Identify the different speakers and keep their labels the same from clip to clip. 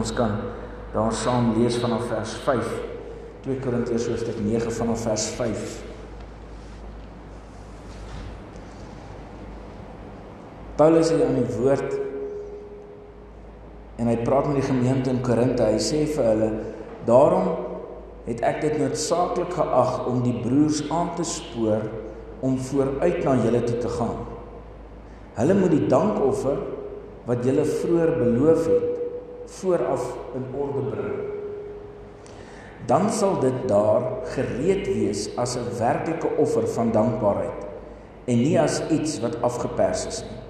Speaker 1: ons kan daar saam lees vanaf vers 5. 2 Korintiërs hoofstuk 9 vanaf vers 5. Paulus is aan die woord en hy praat met die gemeente in Korinte. Hy sê vir hulle: "Daarom het ek dit noodsaaklik geag om die broers aan te spoor om vooruit na julle toe te gaan. Hulle moet die dankoffer wat julle vroeër beloof het vooraf in orde bring. Dan sal dit daar gereed wees as 'n werklike offer van dankbaarheid en nie as iets wat afgepers is nie.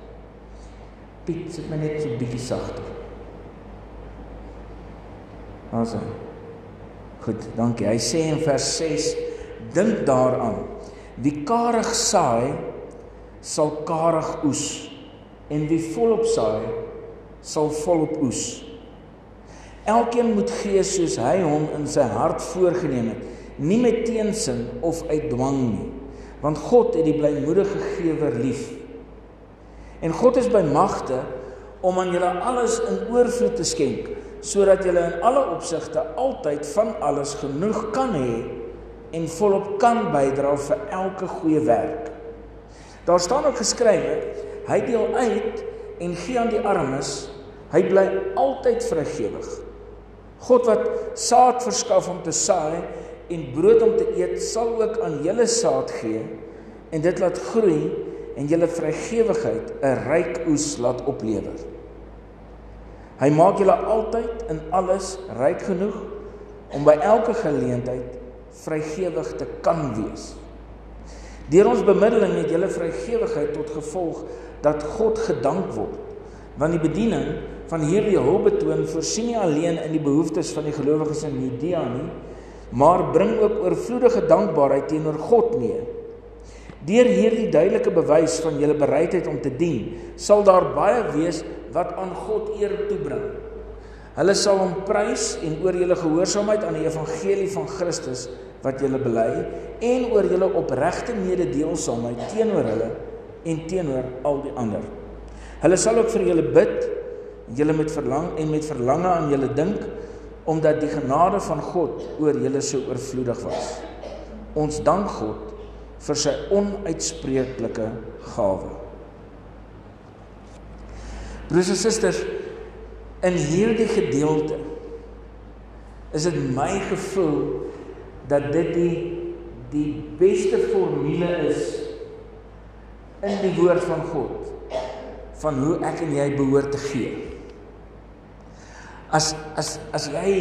Speaker 1: Piet, sit my net so 'n bietjie sagter. Asse. Goed, dankie. Hy sê in vers 6: Dink daaraan. Wie karig saai, sal karig oes en wie volop saai, sal volop oes. Elkeen moet gee soos hy hom in sy hart voorgenem het, nie met teensin of uit dwang nie, want God het die blymoedige gewer lief. En God is by magte om aan julle alles in oorvloed te skenk, sodat julle in alle opsigte altyd van alles genoeg kan hê en volop kan bydra vir elke goeie werk. Daar staan ook geskrywe, hy deel uit en gee aan die armes, hy bly altyd vrygewig. God wat saad verskaf om te saai en brood om te eet, sal ook aan julle saad gee en dit laat groei en julle vrygewigheid 'n ryk oes laat oplewer. Hy maak julle altyd in alles ryk genoeg om by elke geleentheid vrygewig te kan wees. Deur ons bemiddeling het julle vrygewigheid tot gevolg dat God gedank word, want die bediening van hierdie hulp betoon voorsien nie alleen in die behoeftes van die gelowiges in Judea nie, maar bring ook oorvloedige dankbaarheid teenoor God mee. Deur hierdie duidelike bewys van julle bereidheid om te dien, sal daar baie wees wat aan God eer toebring. Hulle sal hom prys en oor julle gehoorsaamheid aan die evangelie van Christus wat julle bely en oor julle opregte mededeelsaamheid teenoor hulle en teenoor al die ander. Hulle sal ook vir julle bid julle met verlang en met verlange aan julle dink omdat die genade van God oor julle so oorvloedig was. Ons dank God vir sy onuitspreeklike gawe. Broers en susters, in hierdie gedeelte is dit my gevoel dat dit die die beste formule is in die woord van God van hoe ek en jy behoort te gee. As as as jy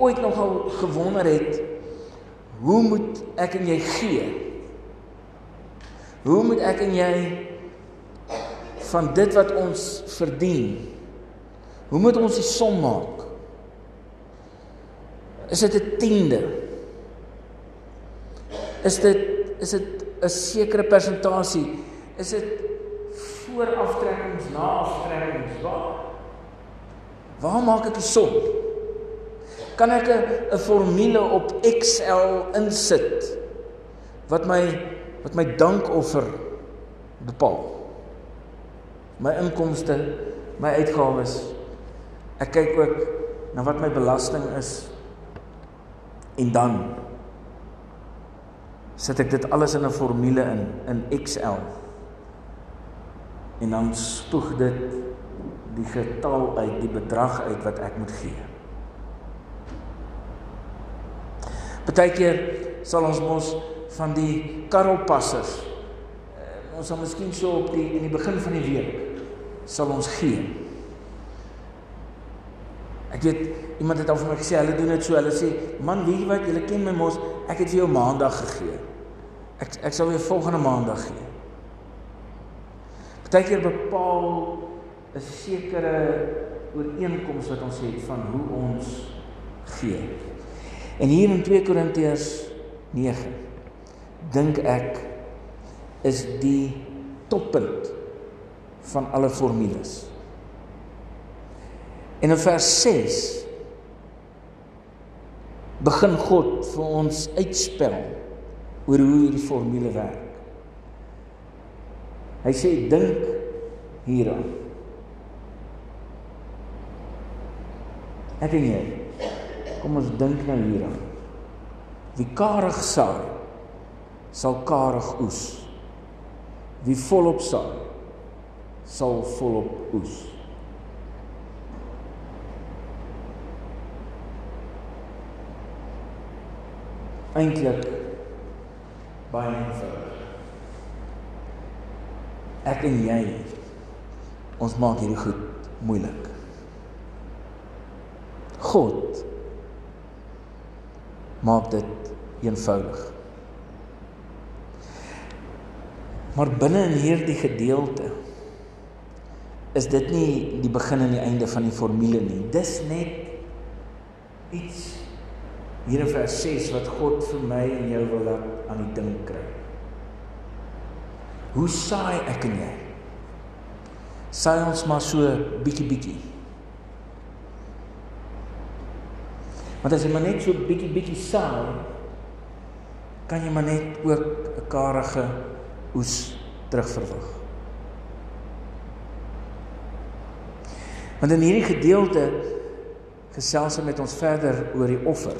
Speaker 1: ooit nogal gewonder het hoe moet ek en jy gee? Hoe moet ek en jy van dit wat ons verdien? Hoe moet ons die som maak? Is dit 'n tiende? Is dit is dit 'n sekere persentasie? Is dit vooraftrekkings, naaftrekkings? Waar Waar maak ek die som? Kan ek 'n formule op Excel insit wat my wat my dankoffer bepaal? My inkomste, my uitgawes. Ek kyk ook na wat my belasting is. En dan sit ek dit alles in 'n formule in in Excel. En dan spoeg dit die getal uit, die bedrag uit wat ek moet gee. Partykeer sal ons mos van die karolpassers eh, ons sal miskien so op die in die begin van die week sal ons gee. Ek weet iemand het al vir my gesê hulle doen dit so. Hulle sê, "Man, weet jy wat? Julle ken my mos. Ek het vir jou maandag gegee. Ek ek sal weer volgende maandag gee." Partykeer bepaal 'n sekere ooreenkoms wat ons het van hoe ons gee. En hier in 2 Korintiërs 9 dink ek is die toppunt van alle formules. En in vers 6 begin God vir ons uitspel oor hoe hierdie formule werk. Hy sê dink hieraan. Ek en jy. Kom ons dink nou hieraan. Wie karig saai, sal karig oes. Wie volop saai, sal volop oes. Eintlik baie eenvoudig. Ek en jy ons maak hierdie goed moeilik. God maak dit eenvoudig. Maar binne in hierdie gedeelte is dit nie die begin en die einde van die formule nie. Dis net iets hier in vers 6 wat God vir my en jou wil laat aan die ding kry. Hoe saai ek en jy? Saai ons maar so bietjie bietjie. Want as jy maar net so bietjie bietjie saai, kan jy maar net ook 'n karige oes terugverwag. Want in hierdie gedeelte gesels ons met ons verder oor die offer.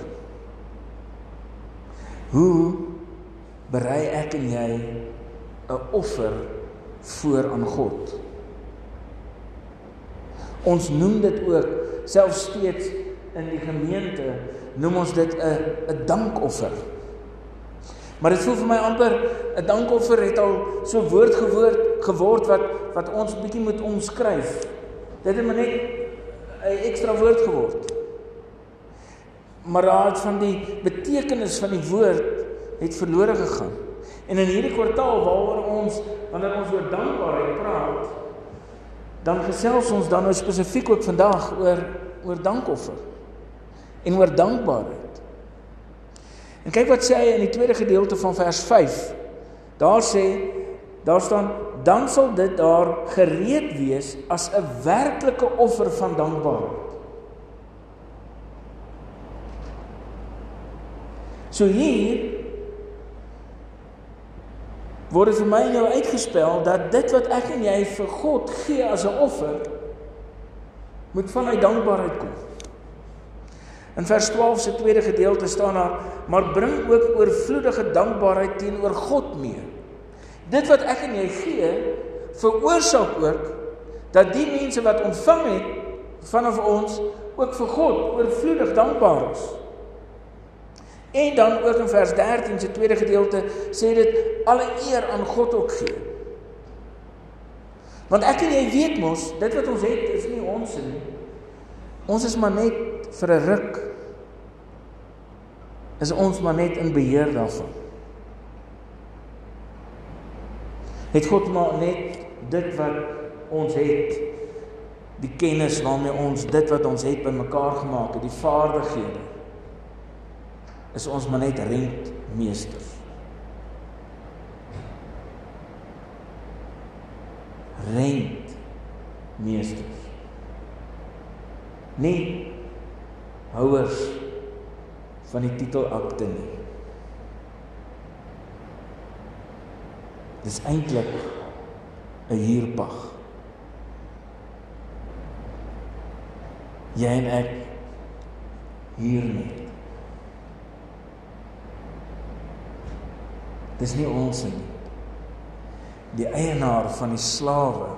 Speaker 1: Hoe berei ek en jy 'n offer voor aan God? Ons noem dit ook selfs steeds in die gemeente noem ons dit 'n 'n dankoffer. Maar dit voel vir my amper 'n dankoffer het al so woord gewoord geword wat wat ons bietjie moet omskryf. Dit het maar net 'n ekstra woord geword maar raad van die betekenis van die woord het verlore gegaan. En in hierdie kwartaal waaroor ons wanneer ons oor dankbaarheid praat, dan gesels ons dan nou spesifiek ook vandag oor oor dankoffer en oor dankbaarheid. En kyk wat sê hy in die tweede gedeelte van vers 5. Daar sê daar staan dan sal dit daar gereed wees as 'n werklike offer van dankbaarheid. So hier word dit vir my nou uitgespel dat dit wat ek en jy vir God gee as 'n offer moet vanuit dankbaarheid kom. In vers 12 se tweede gedeelte staan daar: "Maar bring ook oorvloedige dankbaarheid teenoor God mee." Dit wat ek en jy gee, veroorsaak ook dat die mense wat ontvang het vanaf ons ook vir God oorvloedig dankbaar is. En dan ook in vers 13 se tweede gedeelte sê dit alle eer aan God ook gee. Want ek en jy weet mos, dit wat ons het is nie ons nie. Ons is maar net vir 'n ruk. Is ons maar net in beheer daarvan. Het God maar net dit wat ons het, die kennis waarmee ons dit wat ons het bymekaar gemaak het, die vaardighede is ons maar net rentmeesters. Rentmeesters. Nie houers van die titelakte nie. Dis eintlik 'n huurpag. Jy en ek huur net. Dis nie ons nie. Die eienaar van die slawe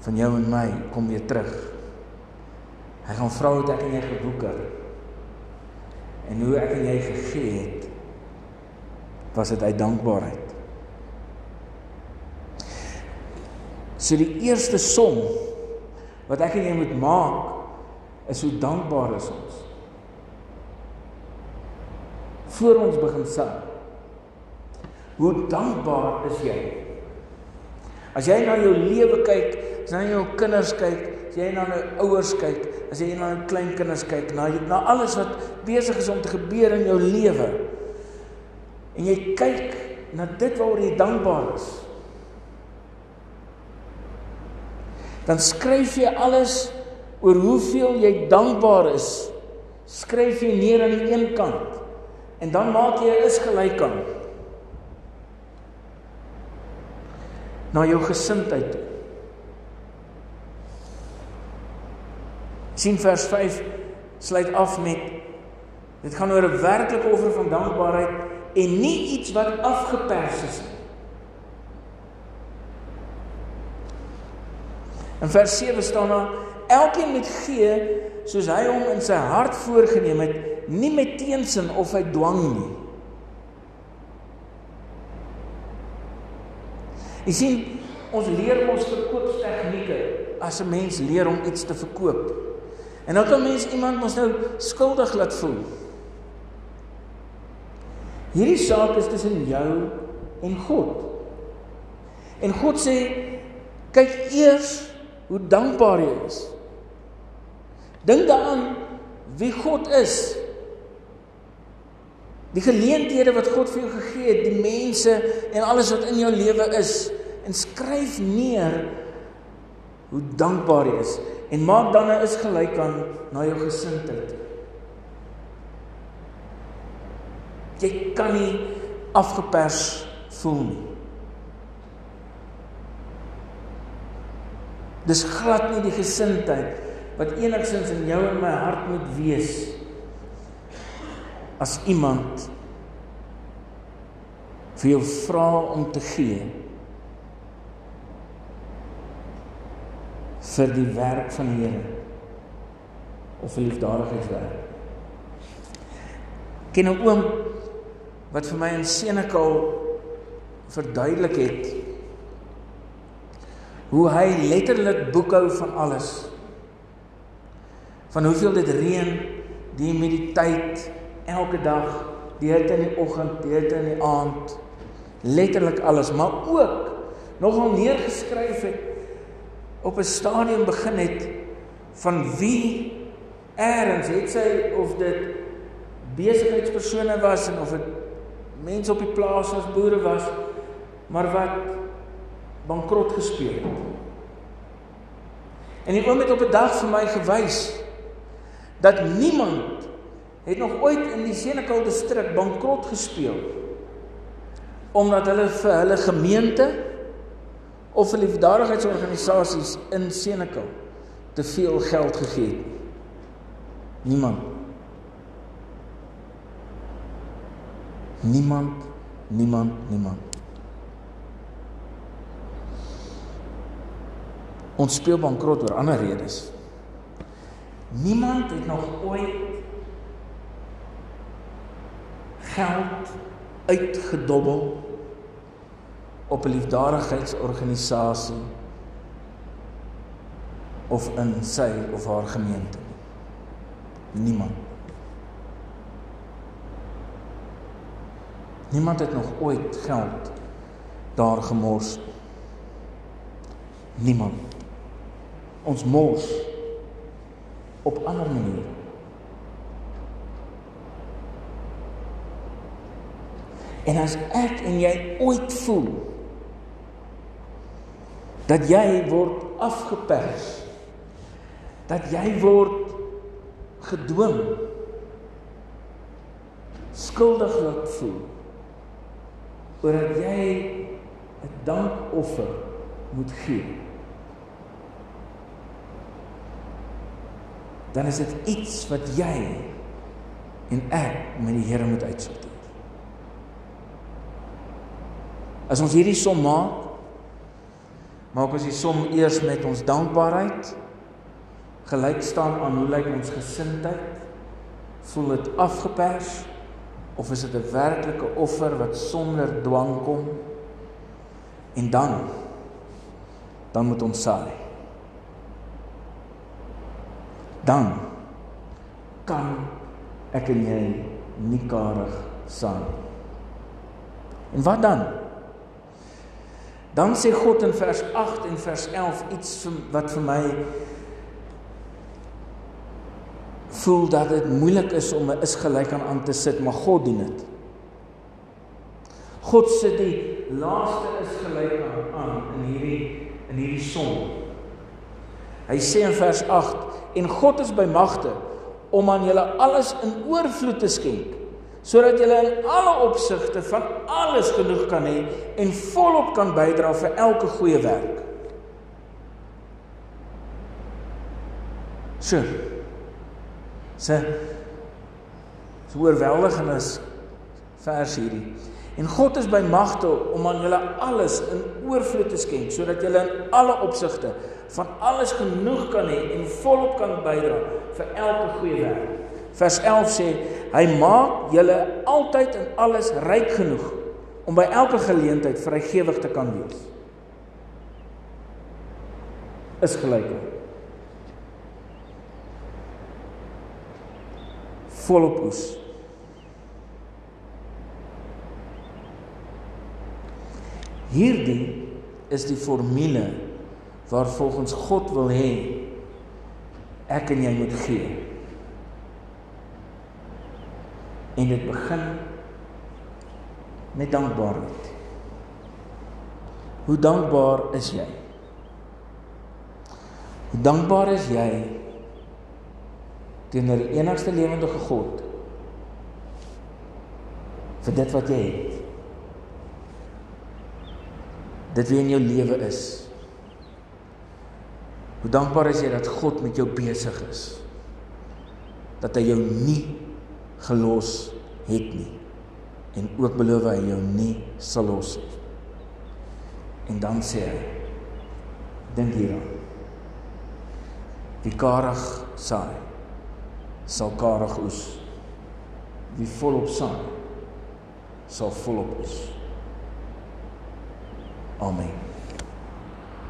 Speaker 1: van jou en my kom weer terug. Hy gaan vra hoe ek en jy geboeker. En hoe ek en jy gegee het was dit uit dankbaarheid. So die eerste som wat ek en jy moet maak is hoe dankbaar is ons. Voor ons begin sing. Hoe dankbaar is jy? As jy na jou lewe kyk, as jy na jou kinders kyk, as jy na jou ouers kyk, as jy na jou kleinkinders kyk, na na alles wat besig is om te gebeur in jou lewe. En jy kyk na dit waaroor jy dankbaar is. Dan skryf jy alles oor hoeveel jy dankbaar is. Skryf jy neer aan die een kant. En dan maak jy 'n is gelyk aan. na jou gesindheid toe. Sien vers 5 sluit af met dit gaan oor 'n werklike offer van dankbaarheid en nie iets wat afgepers is nie. In vers 7 staan daar elkeen moet gee soos hy hom in sy hart voorgenem het, nie met teensin of uit dwang nie. Jy sien, ons leer ons verkoopstegnieke as 'n mens leer om iets te verkoop. En dan kan mens iemand mos nou skuldig laat voel. Hierdie saak is tussen jou en God. En God sê kyk eers hoe dankbaar jy is. Dink daaraan wie God is. Die geleenthede wat God vir jou gegee het, die mense en alles wat in jou lewe is en skryf neer hoe dankbaar jy is en maak dan 'n is gelyk aan na jou gesindheid. Jy kan nie afgepers voel nie. Dis glad nie die gesindheid wat enigsins in jou en my hart moet wees as iemand vir jou vra om te gee vir die werk van die Here of vir liefdadigheidswerk. Ken 'n oom wat vir my in Senekal verduidelik het hoe hy letterlik boekhou van alles. Van hoeveel dit reën, die humiditeit elke dag, die hitte in die oggend, die hitte in die aand, letterlik alles, maar ook nogal neergeskryf het op 'n stadium begin het van wie eers het sy of dit besigheidspersone was en of dit mense op die plaas as boere was, maar wat bankrot gespeel het. En die oom het op 'n dag vir my gewys dat niemand het nog ooit in die Senekal distrik bankrot gespeel omdat hulle vir hulle gemeente of vir liefdadigheidsorganisasies in Senekal te veel geld gegee het. Niemand. Niemand, niemand, niemand. Ons speel bankrot oor ander redes. Niemand het nog ooit geld uitgedobbel op 'n liefdadigheidsorganisasie of in sy of haar gemeente. Niemand. Niemand het nog ooit geld daar gemors. Niemand ons mors op ander maniere. En as ek en jy ooit voel dat jy word afgepers, dat jy word gedwing, skuldig laat voel oor dat jy 'n dankoffer moet gee. dan is dit iets wat jy en ek met die Here moet uitsorteer. As ons hierdie som maak, maak ons die som eers met ons dankbaarheid gelyk staan aan hoe lyk ons gesindheid? Voel dit afgepers of is dit 'n werklike offer wat sonder dwang kom? En dan dan moet ons saai dan kan ek en jy nie karig saam. En wat dan? Dan sê God in vers 8 en vers 11 iets wat vir my voel dat dit moeilik is om 'n is gelyk aan aan te sit, maar God doen dit. God sit die laaste is gelyk aan aan in hierdie in hierdie som. Hy sê in vers 8 en God is by magte om aan julle alles in oorvloed te skenk sodat julle in alle opsigte van alles genoeg kan hê en volop kan bydra vir elke goeie werk. So Se so oorweldigend is vers hierdie. En God is by magte om aan julle alles in oorvloed te skenk sodat julle in alle opsigte van alles genoeg kan hê en volop kan bydra vir elke goeie werk. Vers 11 sê hy maak julle altyd in alles ryk genoeg om by elke geleentheid vrygewig te kan wees. Is gelyk. Volop oes. Hierdie is die formule waar volgens God wil hê ek en jy moet gee. En dit begin met dankbaarheid. Hoe dankbaar is jy? Hoe dankbaar is jy teenoor die enigste lewende God vir dit wat jy het? Dit wie in jou lewe is. Hoe dankbaar is jy dat God met jou besig is? Dat hy jou nie gelos het nie en ook beloof hy jou nie sal los nie. En dan sê hy: Dink hieraan. Wie karig saai, sal karig oes. Wie volop saai, sal volop oes. Amen.